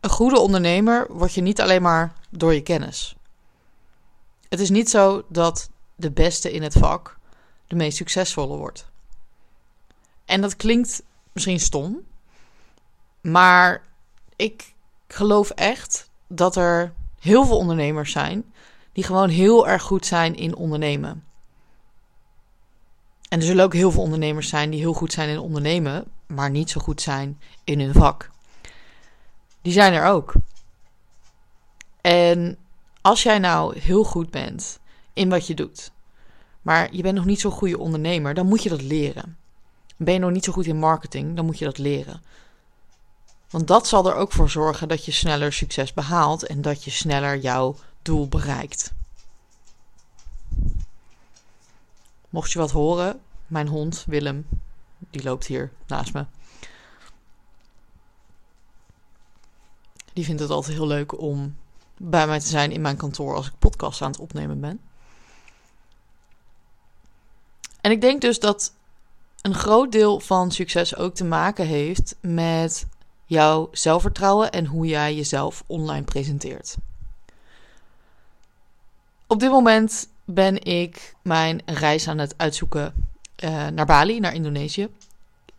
een goede ondernemer word je niet alleen maar door je kennis. Het is niet zo dat de beste in het vak de meest succesvolle wordt. En dat klinkt misschien stom, maar ik geloof echt dat er heel veel ondernemers zijn die gewoon heel erg goed zijn in ondernemen. En er zullen ook heel veel ondernemers zijn die heel goed zijn in ondernemen, maar niet zo goed zijn in hun vak. Die zijn er ook. En als jij nou heel goed bent in wat je doet, maar je bent nog niet zo'n goede ondernemer, dan moet je dat leren. Ben je nog niet zo goed in marketing, dan moet je dat leren. Want dat zal er ook voor zorgen dat je sneller succes behaalt en dat je sneller jouw doel bereikt. Mocht je wat horen, mijn hond Willem, die loopt hier naast me. Die vindt het altijd heel leuk om bij mij te zijn in mijn kantoor als ik podcast aan het opnemen ben. En ik denk dus dat een groot deel van succes ook te maken heeft met jouw zelfvertrouwen en hoe jij jezelf online presenteert. Op dit moment ben ik mijn reis aan het uitzoeken uh, naar Bali, naar Indonesië.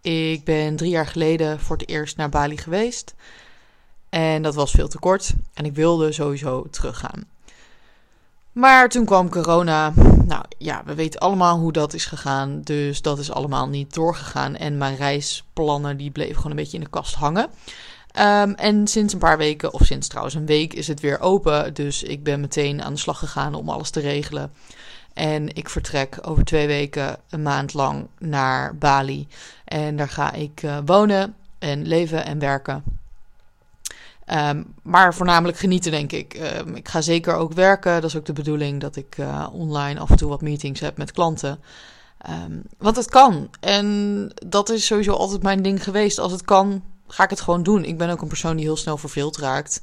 Ik ben drie jaar geleden voor het eerst naar Bali geweest. En dat was veel te kort. En ik wilde sowieso teruggaan. Maar toen kwam corona. Nou ja, we weten allemaal hoe dat is gegaan. Dus dat is allemaal niet doorgegaan. En mijn reisplannen die bleven gewoon een beetje in de kast hangen. Um, en sinds een paar weken, of sinds trouwens een week, is het weer open. Dus ik ben meteen aan de slag gegaan om alles te regelen. En ik vertrek over twee weken een maand lang naar Bali. En daar ga ik uh, wonen en leven en werken. Um, maar voornamelijk genieten, denk ik. Um, ik ga zeker ook werken. Dat is ook de bedoeling dat ik uh, online af en toe wat meetings heb met klanten. Um, want het kan. En dat is sowieso altijd mijn ding geweest. Als het kan, ga ik het gewoon doen. Ik ben ook een persoon die heel snel verveeld raakt.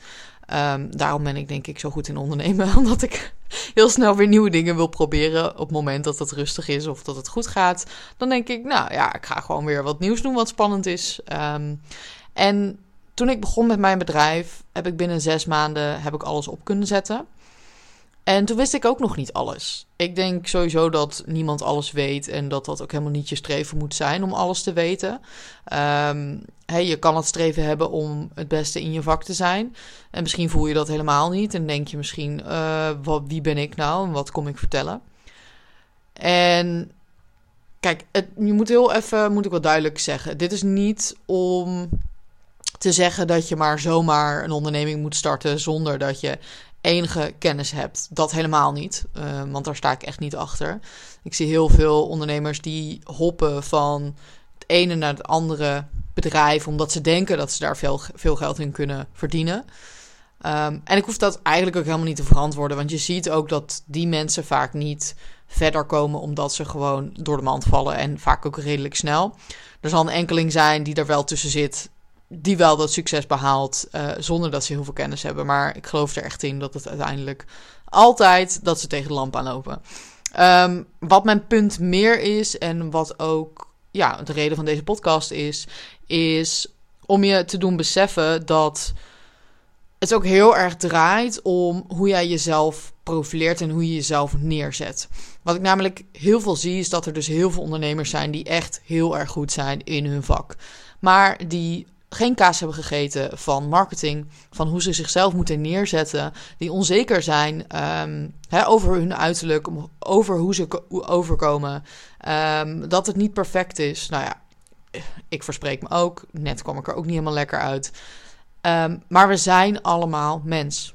daarom ben ik denk ik zo goed in ondernemen. Omdat ik heel snel weer nieuwe dingen wil proberen. Op het moment dat het rustig is of dat het goed gaat. Dan denk ik, nou ja, ik ga gewoon weer wat nieuws doen wat spannend is. en toen ik begon met mijn bedrijf, heb ik binnen zes maanden heb ik alles op kunnen zetten. En toen wist ik ook nog niet alles. Ik denk sowieso dat niemand alles weet en dat dat ook helemaal niet je streven moet zijn om alles te weten. Um, hey, je kan het streven hebben om het beste in je vak te zijn. En misschien voel je dat helemaal niet en denk je misschien, uh, wat, wie ben ik nou en wat kom ik vertellen? En kijk, het, je moet heel even, moet ik wel duidelijk zeggen, dit is niet om te zeggen dat je maar zomaar een onderneming moet starten zonder dat je enige kennis hebt. Dat helemaal niet, uh, want daar sta ik echt niet achter. Ik zie heel veel ondernemers die hoppen van het ene naar het andere bedrijf, omdat ze denken dat ze daar veel, veel geld in kunnen verdienen. Um, en ik hoef dat eigenlijk ook helemaal niet te verantwoorden, want je ziet ook dat die mensen vaak niet verder komen omdat ze gewoon door de mand vallen en vaak ook redelijk snel. Er zal een enkeling zijn die er wel tussen zit die wel dat succes behaalt uh, zonder dat ze heel veel kennis hebben. Maar ik geloof er echt in dat het uiteindelijk altijd dat ze tegen de lamp aanlopen. Um, wat mijn punt meer is en wat ook ja, de reden van deze podcast is, is om je te doen beseffen dat het ook heel erg draait om hoe jij jezelf profileert en hoe je jezelf neerzet. Wat ik namelijk heel veel zie, is dat er dus heel veel ondernemers zijn die echt heel erg goed zijn in hun vak. Maar die geen kaas hebben gegeten van marketing, van hoe ze zichzelf moeten neerzetten, die onzeker zijn hè, over hun uiterlijk, over hoe ze overkomen, um, dat het niet perfect is. Nou ja, ik verspreek me ook, net kwam ik er ook niet helemaal lekker uit. Um, maar we zijn allemaal mens.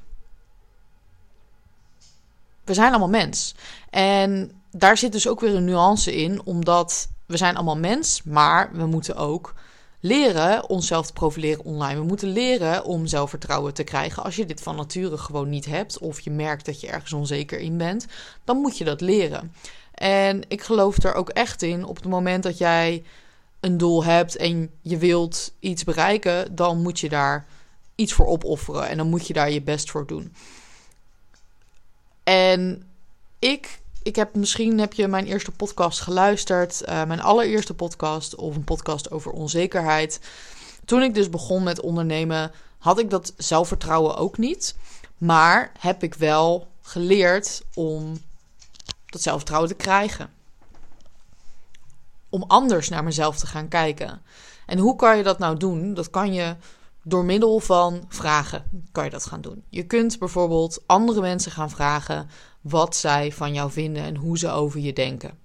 We zijn allemaal mens. En daar zit dus ook weer een nuance in, omdat we zijn allemaal mens, maar we moeten ook leren onszelf te profileren online. We moeten leren om zelfvertrouwen te krijgen. Als je dit van nature gewoon niet hebt, of je merkt dat je ergens onzeker in bent, dan moet je dat leren. En ik geloof er ook echt in, op het moment dat jij een doel hebt en je wilt iets bereiken, dan moet je daar iets voor opofferen en dan moet je daar je best voor doen. En ik ik heb misschien heb je mijn eerste podcast geluisterd, uh, mijn allereerste podcast of een podcast over onzekerheid. Toen ik dus begon met ondernemen, had ik dat zelfvertrouwen ook niet. Maar heb ik wel geleerd om dat zelfvertrouwen te krijgen. Om anders naar mezelf te gaan kijken. En hoe kan je dat nou doen? Dat kan je door middel van vragen kan je dat gaan doen. Je kunt bijvoorbeeld andere mensen gaan vragen wat zij van jou vinden en hoe ze over je denken.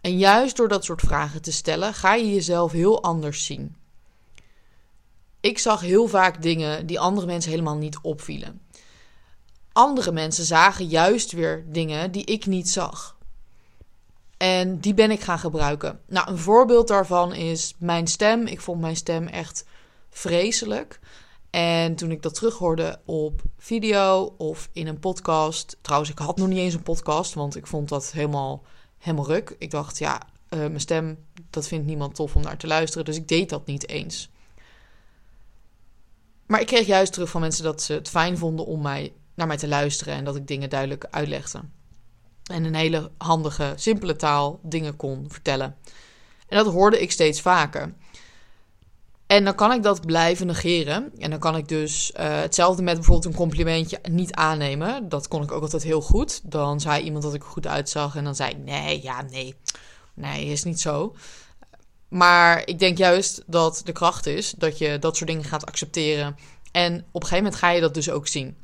En juist door dat soort vragen te stellen, ga je jezelf heel anders zien. Ik zag heel vaak dingen die andere mensen helemaal niet opvielen. Andere mensen zagen juist weer dingen die ik niet zag. En die ben ik gaan gebruiken. Nou, een voorbeeld daarvan is mijn stem. Ik vond mijn stem echt vreselijk. En toen ik dat terughoorde op video of in een podcast. Trouwens, ik had nog niet eens een podcast, want ik vond dat helemaal, helemaal ruk. Ik dacht, ja, uh, mijn stem, dat vindt niemand tof om naar te luisteren. Dus ik deed dat niet eens. Maar ik kreeg juist terug van mensen dat ze het fijn vonden om mij, naar mij te luisteren en dat ik dingen duidelijk uitlegde. En een hele handige, simpele taal dingen kon vertellen. En dat hoorde ik steeds vaker. En dan kan ik dat blijven negeren. En dan kan ik dus uh, hetzelfde met bijvoorbeeld een complimentje niet aannemen. Dat kon ik ook altijd heel goed. Dan zei iemand dat ik er goed uitzag. En dan zei ik: Nee, ja, nee. Nee, is niet zo. Maar ik denk juist dat de kracht is dat je dat soort dingen gaat accepteren. En op een gegeven moment ga je dat dus ook zien.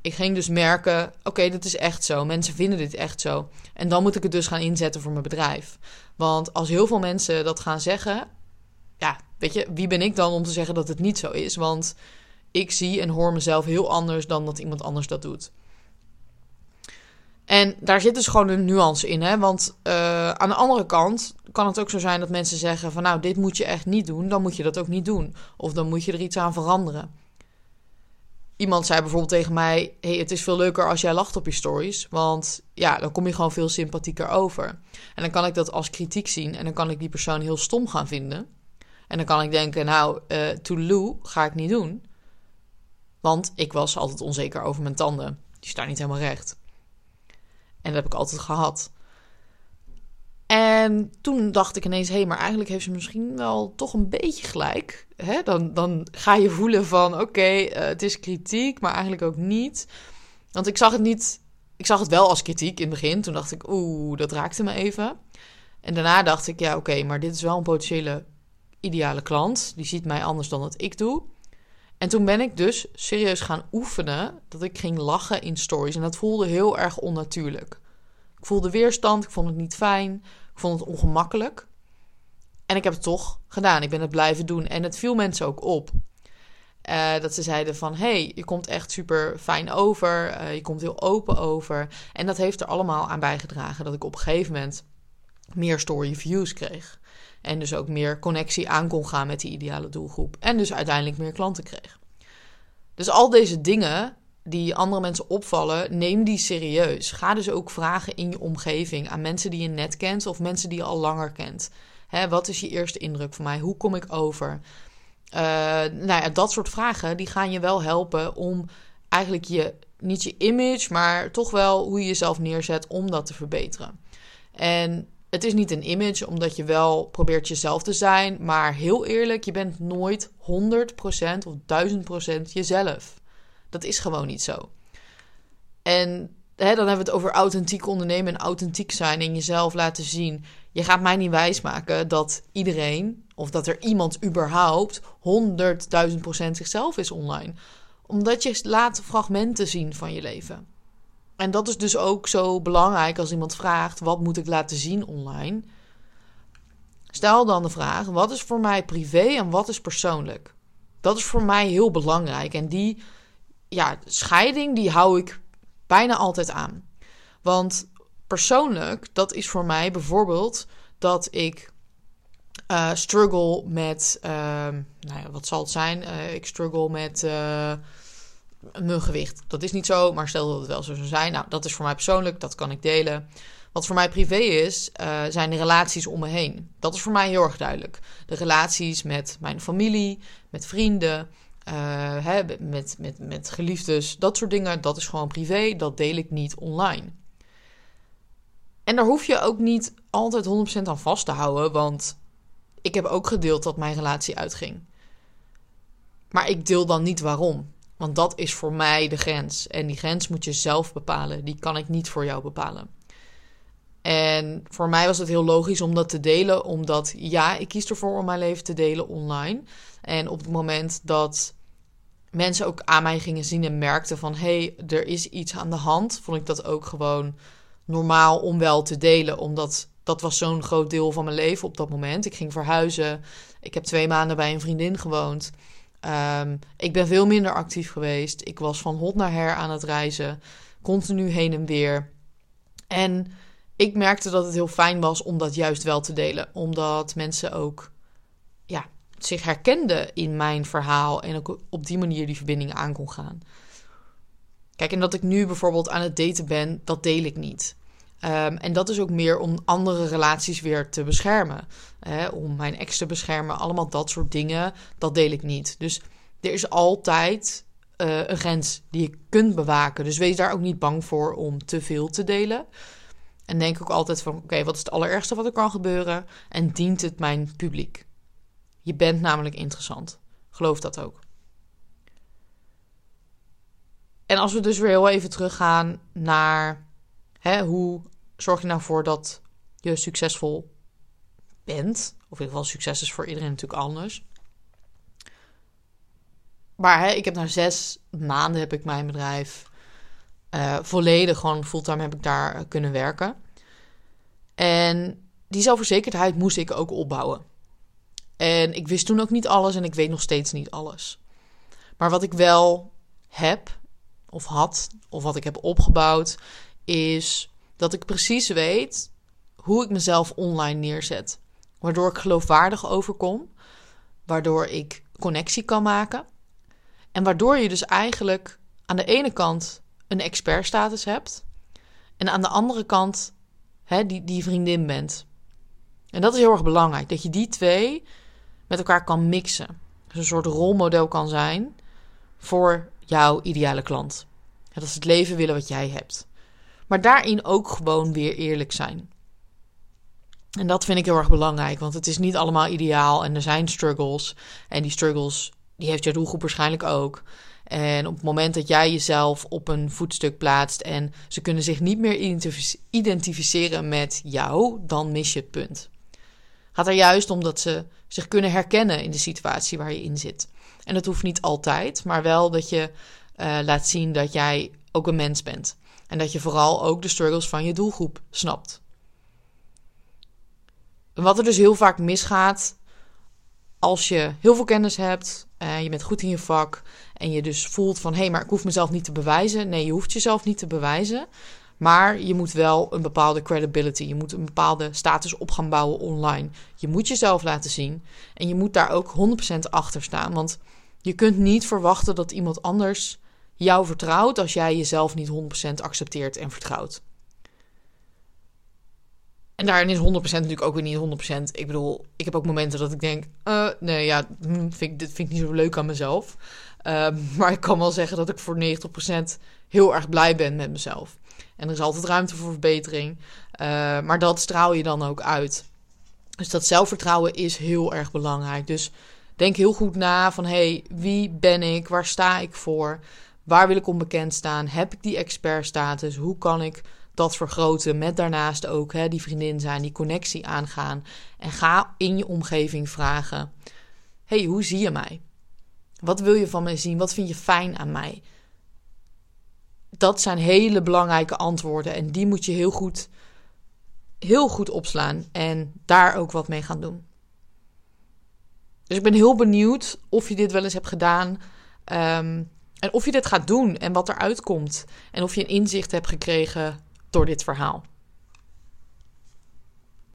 Ik ging dus merken: oké, dit is echt zo. Mensen vinden dit echt zo. En dan moet ik het dus gaan inzetten voor mijn bedrijf. Want als heel veel mensen dat gaan zeggen, ja, weet je, wie ben ik dan om te zeggen dat het niet zo is? Want ik zie en hoor mezelf heel anders dan dat iemand anders dat doet. En daar zit dus gewoon een nuance in, hè? Want uh, aan de andere kant kan het ook zo zijn dat mensen zeggen van nou, dit moet je echt niet doen, dan moet je dat ook niet doen. Of dan moet je er iets aan veranderen. Iemand zei bijvoorbeeld tegen mij: hey, het is veel leuker als jij lacht op je stories. Want ja, dan kom je gewoon veel sympathieker over. En dan kan ik dat als kritiek zien en dan kan ik die persoon heel stom gaan vinden. En dan kan ik denken, nou, uh, Toulou ga ik niet doen. Want ik was altijd onzeker over mijn tanden. Die staan niet helemaal recht. En dat heb ik altijd gehad. En toen dacht ik ineens, hé, hey, maar eigenlijk heeft ze misschien wel toch een beetje gelijk. Hè? Dan, dan ga je voelen van, oké, eh, het is kritiek, maar eigenlijk ook niet. Want ik zag het niet, ik zag het wel als kritiek in het begin. Toen dacht ik, oeh, dat raakte me even. En daarna dacht ik, ja, oké, maar dit is wel een potentiële ideale klant. Die ziet mij anders dan dat ik doe. En toen ben ik dus serieus gaan oefenen dat ik ging lachen in stories. En dat voelde heel erg onnatuurlijk. Ik voelde weerstand, ik vond het niet fijn, ik vond het ongemakkelijk. En ik heb het toch gedaan. Ik ben het blijven doen. En het viel mensen ook op. Uh, dat ze zeiden van, hey, je komt echt super fijn over. Uh, je komt heel open over. En dat heeft er allemaal aan bijgedragen dat ik op een gegeven moment meer story views kreeg. En dus ook meer connectie aan kon gaan met die ideale doelgroep. En dus uiteindelijk meer klanten kreeg. Dus al deze dingen die andere mensen opvallen, neem die serieus. Ga dus ook vragen in je omgeving aan mensen die je net kent of mensen die je al langer kent. Hè, wat is je eerste indruk van mij? Hoe kom ik over? Uh, nou ja, dat soort vragen die gaan je wel helpen om eigenlijk je, niet je image, maar toch wel hoe je jezelf neerzet om dat te verbeteren. En het is niet een image, omdat je wel probeert jezelf te zijn. Maar heel eerlijk, je bent nooit 100% of 1000% jezelf. Dat is gewoon niet zo. En hè, dan hebben we het over authentiek ondernemen en authentiek zijn en jezelf laten zien. Je gaat mij niet wijsmaken dat iedereen, of dat er iemand überhaupt 100.000% zichzelf is online. Omdat je laat fragmenten zien van je leven. En dat is dus ook zo belangrijk als iemand vraagt: wat moet ik laten zien online? Stel dan de vraag: wat is voor mij privé en wat is persoonlijk? Dat is voor mij heel belangrijk. En die ja, scheiding die hou ik bijna altijd aan. Want persoonlijk, dat is voor mij bijvoorbeeld dat ik uh, struggle met, uh, nou ja, wat zal het zijn? Uh, ik struggle met mijn gewicht. Dat is niet zo, maar stel dat het wel zo zou zijn. Nou, dat is voor mij persoonlijk, dat kan ik delen. Wat voor mij privé is, uh, zijn de relaties om me heen. Dat is voor mij heel erg duidelijk. De relaties met mijn familie, met vrienden, uh, hè, met, met, met geliefdes, dat soort dingen. Dat is gewoon privé, dat deel ik niet online. En daar hoef je ook niet altijd 100% aan vast te houden, want ik heb ook gedeeld dat mijn relatie uitging. Maar ik deel dan niet waarom. Want dat is voor mij de grens. En die grens moet je zelf bepalen. Die kan ik niet voor jou bepalen. En voor mij was het heel logisch om dat te delen, omdat ja, ik kies ervoor om mijn leven te delen online. En op het moment dat mensen ook aan mij gingen zien en merkten van hé, hey, er is iets aan de hand, vond ik dat ook gewoon normaal om wel te delen, omdat dat was zo'n groot deel van mijn leven op dat moment. Ik ging verhuizen, ik heb twee maanden bij een vriendin gewoond. Um, ik ben veel minder actief geweest. Ik was van hot naar her aan het reizen, continu heen en weer. En ik merkte dat het heel fijn was om dat juist wel te delen. Omdat mensen ook ja, zich herkenden in mijn verhaal. En ook op die manier die verbinding aan kon gaan. Kijk, en dat ik nu bijvoorbeeld aan het daten ben, dat deel ik niet. Um, en dat is ook meer om andere relaties weer te beschermen. Hè, om mijn ex te beschermen. Allemaal dat soort dingen. Dat deel ik niet. Dus er is altijd uh, een grens die je kunt bewaken. Dus wees daar ook niet bang voor om te veel te delen. En denk ook altijd van: oké, wat is het allerergste wat er kan gebeuren? En dient het mijn publiek? Je bent namelijk interessant. Geloof dat ook. En als we dus weer heel even teruggaan naar hè, hoe zorg je nou voor dat je succesvol bent? Of in ieder geval, succes is voor iedereen natuurlijk anders. Maar hè, ik heb na zes maanden heb ik mijn bedrijf uh, volledig gewoon fulltime heb ik daar eh, kunnen werken. En die zelfverzekerdheid moest ik ook opbouwen. En ik wist toen ook niet alles en ik weet nog steeds niet alles. Maar wat ik wel heb, of had, of wat ik heb opgebouwd, is dat ik precies weet hoe ik mezelf online neerzet. Waardoor ik geloofwaardig overkom, waardoor ik connectie kan maken. En waardoor je dus eigenlijk aan de ene kant een expertstatus hebt. En aan de andere kant hè, die, die vriendin bent. En dat is heel erg belangrijk. Dat je die twee met elkaar kan mixen. Dus een soort rolmodel kan zijn voor jouw ideale klant. Dat is het leven willen wat jij hebt. Maar daarin ook gewoon weer eerlijk zijn. En dat vind ik heel erg belangrijk, want het is niet allemaal ideaal en er zijn struggles. En die struggles, die heeft je doelgroep waarschijnlijk ook. En op het moment dat jij jezelf op een voetstuk plaatst en ze kunnen zich niet meer identificeren met jou, dan mis je het punt. Gaat er juist om dat ze zich kunnen herkennen in de situatie waar je in zit. En dat hoeft niet altijd, maar wel dat je uh, laat zien dat jij ook een mens bent. En dat je vooral ook de struggles van je doelgroep snapt. Wat er dus heel vaak misgaat als je heel veel kennis hebt, uh, je bent goed in je vak en je dus voelt van hé, hey, maar ik hoef mezelf niet te bewijzen. Nee, je hoeft jezelf niet te bewijzen. Maar je moet wel een bepaalde credibility, je moet een bepaalde status op gaan bouwen online. Je moet jezelf laten zien en je moet daar ook 100% achter staan. Want je kunt niet verwachten dat iemand anders jou vertrouwt als jij jezelf niet 100% accepteert en vertrouwt. En daarin is 100% natuurlijk ook weer niet 100%. Ik bedoel, ik heb ook momenten dat ik denk: uh, nee, ja, hm, vind dit vind ik niet zo leuk aan mezelf. Uh, maar ik kan wel zeggen dat ik voor 90% heel erg blij ben met mezelf. En er is altijd ruimte voor verbetering. Uh, maar dat straal je dan ook uit. Dus dat zelfvertrouwen is heel erg belangrijk. Dus denk heel goed na van hey, wie ben ik? Waar sta ik voor? Waar wil ik onbekend staan? Heb ik die expertstatus? Hoe kan ik dat vergroten. Met daarnaast ook hè, die vriendin zijn, die connectie aangaan. En ga in je omgeving vragen: hey, hoe zie je mij? Wat wil je van mij zien? Wat vind je fijn aan mij? Dat zijn hele belangrijke antwoorden en die moet je heel goed, heel goed opslaan en daar ook wat mee gaan doen. Dus ik ben heel benieuwd of je dit wel eens hebt gedaan. Um, en of je dit gaat doen en wat eruit komt. En of je een inzicht hebt gekregen door dit verhaal.